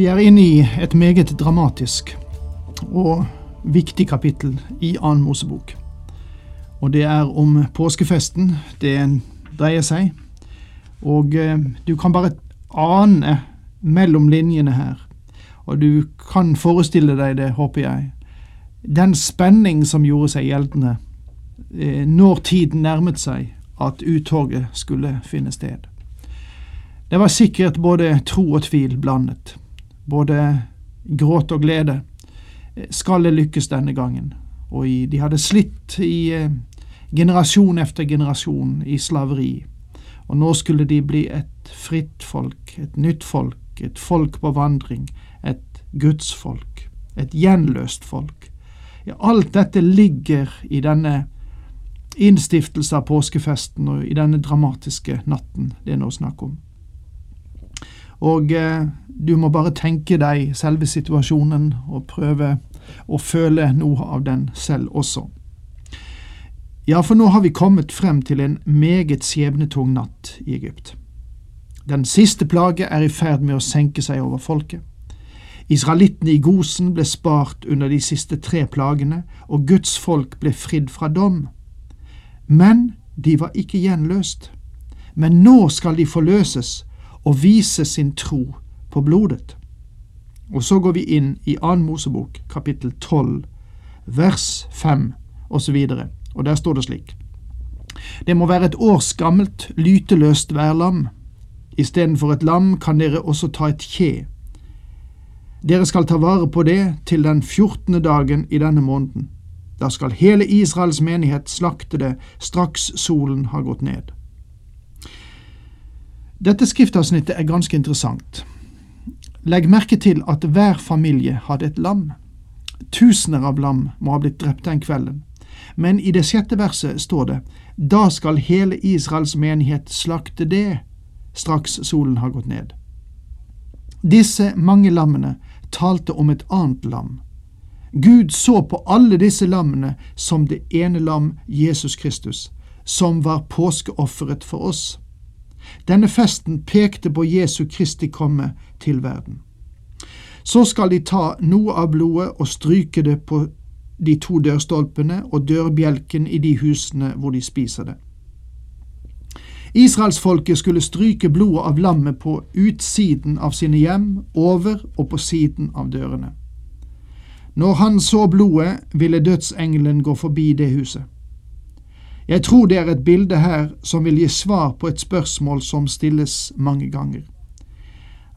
Vi er inne i et meget dramatisk og viktig kapittel i Annen Mosebok. Og det er om påskefesten det dreier seg. Og eh, du kan bare ane mellom linjene her, og du kan forestille deg det, håper jeg, den spenning som gjorde seg gjeldende eh, når tiden nærmet seg at uttoget skulle finne sted. Det var sikkert både tro og tvil blandet, både gråt og glede. Skal det lykkes denne gangen? Og de hadde slitt i eh, generasjon efter generasjon i slaveri, og nå skulle de bli et fritt folk, et nytt folk, et folk på vandring, et gudsfolk, et gjenløst folk. Ja, alt dette ligger i denne innstiftelse av påskefesten og i denne dramatiske natten det er nå snakk om. Og eh, du må bare tenke deg selve situasjonen og prøve å føle noe av den selv også. Ja, for nå har vi kommet frem til en meget skjebnetung natt i Egypt. Den siste plage er i ferd med å senke seg over folket. Israelittene i Gosen ble spart under de siste tre plagene, og Guds folk ble fridd fra dom. Men de var ikke gjenløst. Men nå skal de forløses og vise sin tro på blodet. Og så går vi inn i Annen Mosebok, kapittel 12, vers 5 osv., og, og der står det slik. Det må være et års gammelt, lyteløst værlam. Istedenfor et lam kan dere også ta et kje. Dere skal ta vare på det til den fjortende dagen i denne måneden. Da skal hele Israels menighet slakte det straks solen har gått ned. Dette skriftavsnittet er ganske interessant. Legg merke til at hver familie hadde et lam. Tusener av lam må ha blitt drept den kvelden. Men i det sjette verset står det da skal hele Israels menighet slakte det straks solen har gått ned. Disse mange lammene talte om et annet lam. Gud så på alle disse lammene som det ene lam, Jesus Kristus, som var påskeofferet for oss. Denne festen pekte på Jesu Kristi komme til verden. Så skal de ta noe av blodet og stryke det på de to dørstolpene og dørbjelken i de husene hvor de spiser det. Israelsfolket skulle stryke blodet av lammet på utsiden av sine hjem, over og på siden av dørene. Når han så blodet, ville dødsengelen gå forbi det huset. Jeg tror det er et bilde her som vil gi svar på et spørsmål som stilles mange ganger.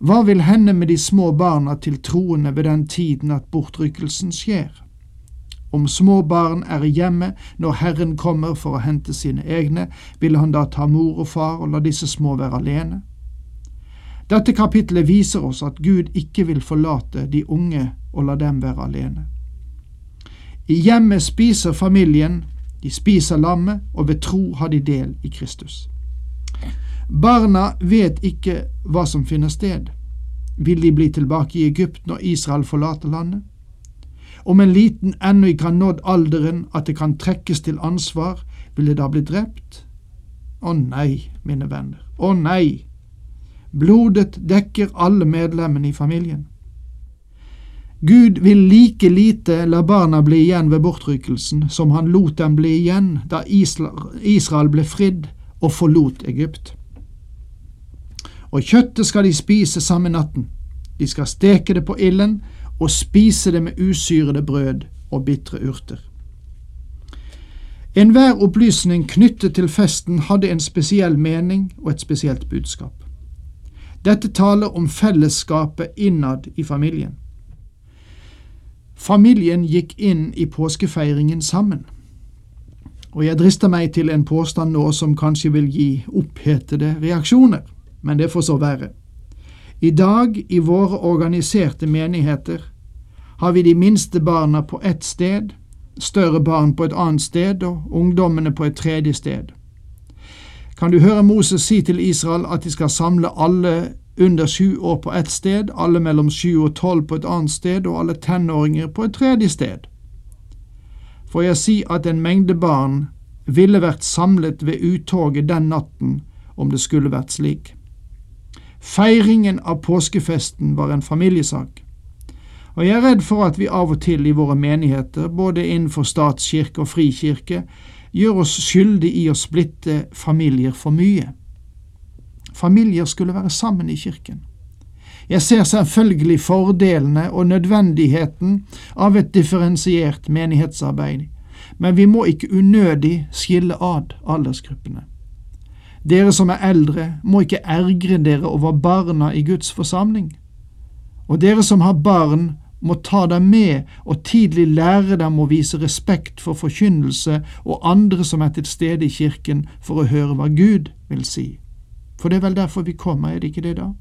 Hva vil hende med de små barna til troende ved den tiden at bortrykkelsen skjer? Om små barn er hjemme når Herren kommer for å hente sine egne, vil han da ta mor og far og la disse små være alene? Dette kapitlet viser oss at Gud ikke vil forlate de unge og la dem være alene. I hjemmet spiser familien de spiser lammet, og ved tro har de del i Kristus. Barna vet ikke hva som finner sted. Vil de bli tilbake i Egypt når Israel forlater landet? Om en liten ennå ikke har nådd alderen at det kan trekkes til ansvar, vil det da bli drept? Å nei, mine venner, å nei! Blodet dekker alle medlemmene i familien. Gud vil like lite la barna bli igjen ved bortrykkelsen som han lot dem bli igjen da Israel ble fridd og forlot Egypt. Og kjøttet skal de spise samme natten. De skal steke det på ilden og spise det med usyrede brød og bitre urter. Enhver opplysning knyttet til festen hadde en spesiell mening og et spesielt budskap. Dette taler om fellesskapet innad i familien. Familien gikk inn i påskefeiringen sammen. Og jeg drister meg til en påstand nå som kanskje vil gi opphetede reaksjoner, men det får så være. I dag, i våre organiserte menigheter, har vi de minste barna på ett sted, større barn på et annet sted og ungdommene på et tredje sted. Kan du høre Moses si til Israel at de skal samle alle under sju år på ett sted, alle mellom sju og tolv på et annet sted og alle tenåringer på et tredje sted? Får jeg si at en mengde barn ville vært samlet ved uttoget den natten om det skulle vært slik. Feiringen av påskefesten var en familiesak. Og jeg er redd for at vi av og til i våre menigheter, både innenfor statskirke og frikirke, gjør oss skyldig i å splitte familier for mye. Familier skulle være sammen i kirken. Jeg ser selvfølgelig fordelene og nødvendigheten av et differensiert menighetsarbeid, men vi må ikke unødig skille ad aldersgruppene. Dere som er eldre, må ikke ergre dere over barna i Guds forsamling. Og dere som har barn, må ta dem med og tidlig lære dem å vise respekt for forkynnelse og andre som er til stede i kirken for å høre hva Gud vil si. For det er vel derfor vi kommer, er det ikke det da?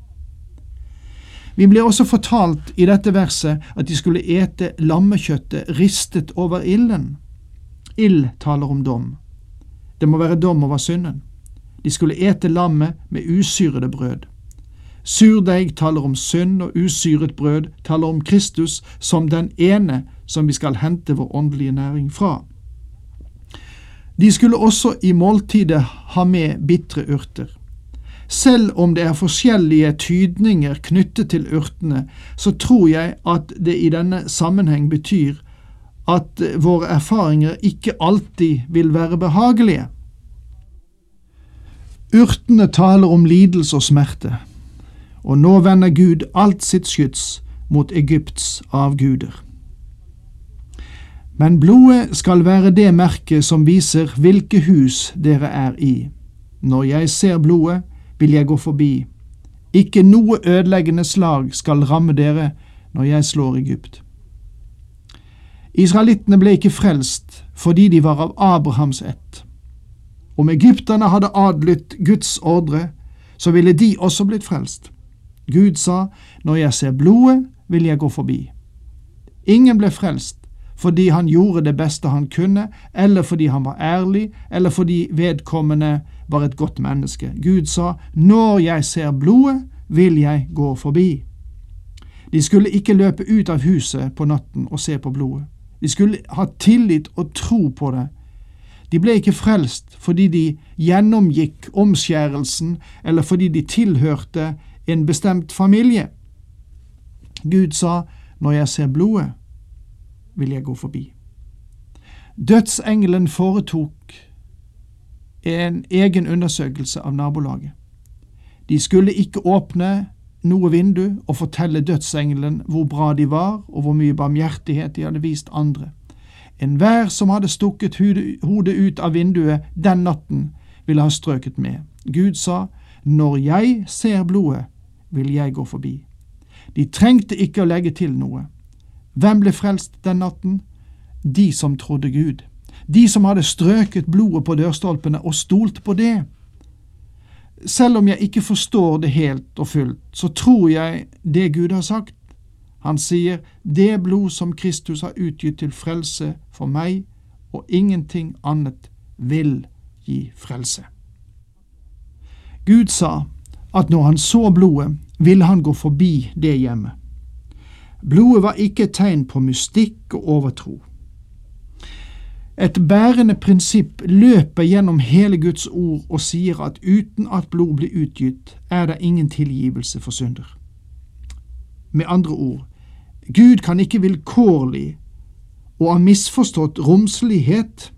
Vi blir også fortalt i dette verset at de skulle ete lammekjøttet ristet over ilden. Ild taler om dom. Det må være dom over synden. De skulle ete lammet med usyrede brød. Surdeig taler om synd, og usyret brød taler om Kristus som den ene som vi skal hente vår åndelige næring fra. De skulle også i måltidet ha med bitre urter. Selv om det er forskjellige tydninger knyttet til urtene, så tror jeg at det i denne sammenheng betyr at våre erfaringer ikke alltid vil være behagelige. Urtene taler om lidelse og smerte, og nå vender Gud alt sitt skyts mot Egypts avguder. Men blodet skal være det merket som viser hvilke hus dere er i. Når jeg ser blodet, vil jeg gå forbi. Ikke noe ødeleggende slag skal ramme dere når jeg slår Egypt. Israelittene ble ikke frelst fordi de var av Abrahams ett. Om egypterne hadde adlydt Guds ordre, så ville de også blitt frelst. Gud sa, Når jeg ser blodet, vil jeg gå forbi. Ingen ble frelst fordi han gjorde det beste han kunne, eller fordi han var ærlig, eller fordi vedkommende var et godt menneske. Gud sa, Når jeg ser blodet, vil jeg gå forbi. De skulle ikke løpe ut av huset på natten og se på blodet. De skulle ha tillit og tro på det. De ble ikke frelst fordi de gjennomgikk omskjærelsen, eller fordi de tilhørte en bestemt familie. Gud sa, Når jeg ser blodet, vil jeg gå forbi. Dødsengelen foretok en egen undersøkelse av nabolaget. De skulle ikke åpne noe vindu og fortelle dødsengelen hvor bra de var, og hvor mye barmhjertighet de hadde vist andre. Enhver som hadde stukket hodet ut av vinduet den natten, ville ha strøket med. Gud sa, Når jeg ser blodet, vil jeg gå forbi. De trengte ikke å legge til noe. Hvem ble frelst den natten? De som trodde Gud. De som hadde strøket blodet på dørstolpene og stolt på det. Selv om jeg ikke forstår det helt og fullt, så tror jeg det Gud har sagt. Han sier, det blod som Kristus har utgitt til frelse for meg, og ingenting annet vil gi frelse. Gud sa at når han så blodet, ville han gå forbi det hjemmet. Blodet var ikke et tegn på mystikk og overtro. Et bærende prinsipp løper gjennom hele Guds ord og sier at uten at blod blir utgitt, er det ingen tilgivelse for synder. Med andre ord, Gud kan ikke vilkårlig og av misforstått romslighet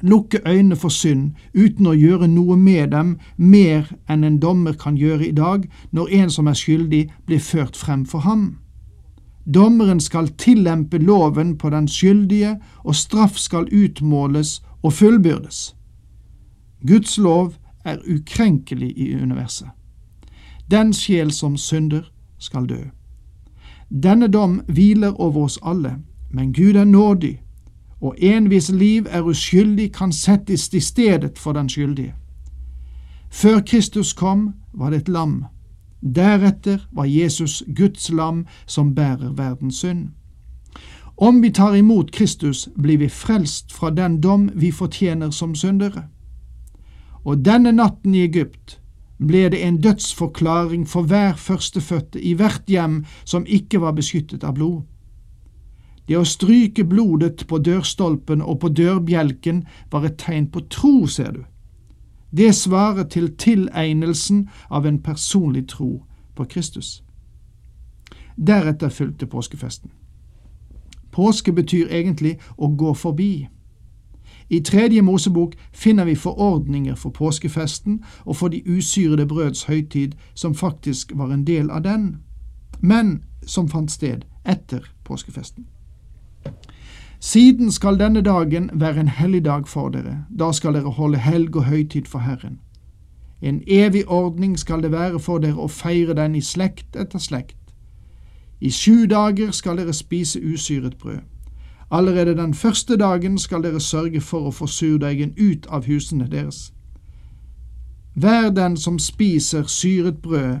lukke øynene for synd uten å gjøre noe med dem mer enn en dommer kan gjøre i dag når en som er skyldig, blir ført frem for ham. Dommeren skal tillempe loven på den skyldige, og straff skal utmåles og fullbyrdes. Guds lov er ukrenkelig i universet. Den sjel som synder, skal dø. Denne dom hviler over oss alle, men Gud er nådig, og en hvis liv er uskyldig, kan settes i stedet for den skyldige. Før Kristus kom, var det et lam. Deretter var Jesus Guds lam som bærer verdens synd. Om vi tar imot Kristus, blir vi frelst fra den dom vi fortjener som syndere. Og denne natten i Egypt ble det en dødsforklaring for hver førstefødte i hvert hjem som ikke var beskyttet av blod. Det å stryke blodet på dørstolpen og på dørbjelken var et tegn på tro, ser du. Det svarer til tilegnelsen av en personlig tro på Kristus. Deretter fulgte påskefesten. Påske betyr egentlig å gå forbi. I tredje Mosebok finner vi forordninger for påskefesten og for de usyrede brøds høytid, som faktisk var en del av den, men som fant sted etter påskefesten. Siden skal denne dagen være en hellig dag for dere, da skal dere holde helg og høytid for Herren. En evig ordning skal det være for dere å feire den i slekt etter slekt. I sju dager skal dere spise usyret brød. Allerede den første dagen skal dere sørge for å få surdeigen ut av husene deres. Hver den som spiser syret brød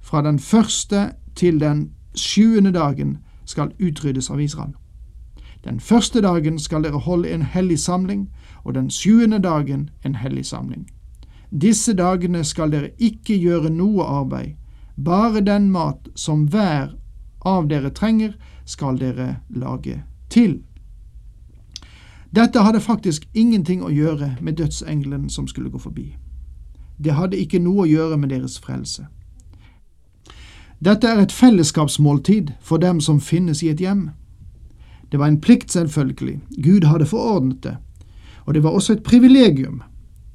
fra den første til den sjuende dagen, skal utryddes av Israel. Den første dagen skal dere holde en hellig samling, og den sjuende dagen en hellig samling. Disse dagene skal dere ikke gjøre noe arbeid, bare den mat som hver av dere trenger, skal dere lage til. Dette hadde faktisk ingenting å gjøre med dødsengelen som skulle gå forbi. Det hadde ikke noe å gjøre med deres frelse. Dette er et fellesskapsmåltid for dem som finnes i et hjem. Det var en plikt, selvfølgelig. Gud hadde forordnet det. Og det var også et privilegium.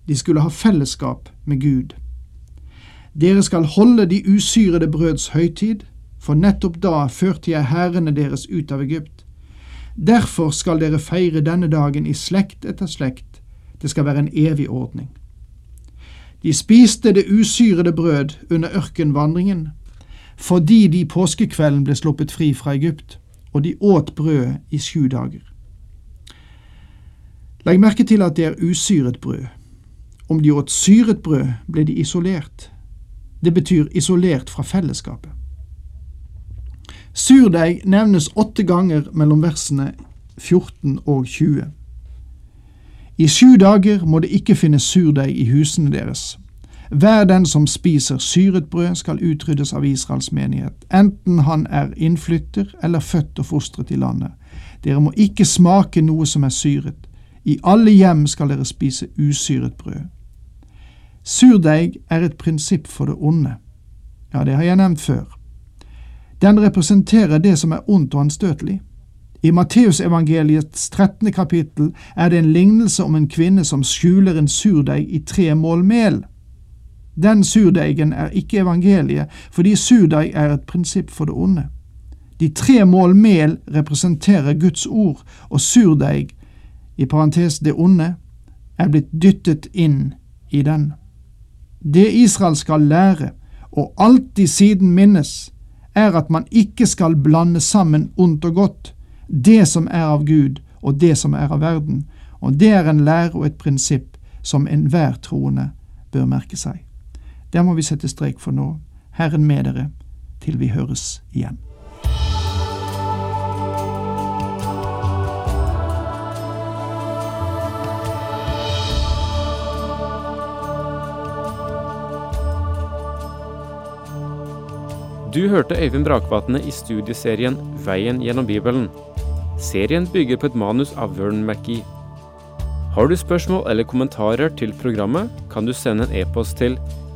De skulle ha fellesskap med Gud. Dere skal holde de usyrede brøds høytid, for nettopp da førte jeg hærene deres ut av Egypt. Derfor skal dere feire denne dagen i slekt etter slekt. Det skal være en evig ordning. De spiste det usyrede brød under ørkenvandringen, fordi de påskekvelden ble sluppet fri fra Egypt og de åt brød i sju dager. Legg merke til at det er usyret brød. Om de åt syret brød, ble de isolert. Det betyr isolert fra fellesskapet. Surdeig nevnes åtte ganger mellom versene 14 og 20. I sju dager må det ikke finnes surdeig i husene deres, hver den som spiser syret brød, skal utryddes av Israels menighet, enten han er innflytter eller født og fostret i landet. Dere må ikke smake noe som er syret. I alle hjem skal dere spise usyret brød. Surdeig er et prinsipp for det onde. Ja, det har jeg nevnt før. Den representerer det som er ondt og anstøtelig. I Matteusevangeliets 13. kapittel er det en lignelse om en kvinne som skjuler en surdeig i tre mål mel. Den surdeigen er ikke evangeliet, fordi surdeig er et prinsipp for det onde. De tre mål mel representerer Guds ord, og surdeig, i parentes det onde, er blitt dyttet inn i den. Det Israel skal lære, og alltid siden minnes, er at man ikke skal blande sammen ondt og godt, det som er av Gud og det som er av verden, og det er en lære og et prinsipp som enhver troende bør merke seg. Der må vi sette strek for nå. Herren med dere til vi høres igjen. Du hørte Øyvind Brakvatne i studieserien Veien gjennom Bibelen. Serien bygger på et manus av Vern McGee. Har du spørsmål eller kommentarer til programmet, kan du sende en e-post til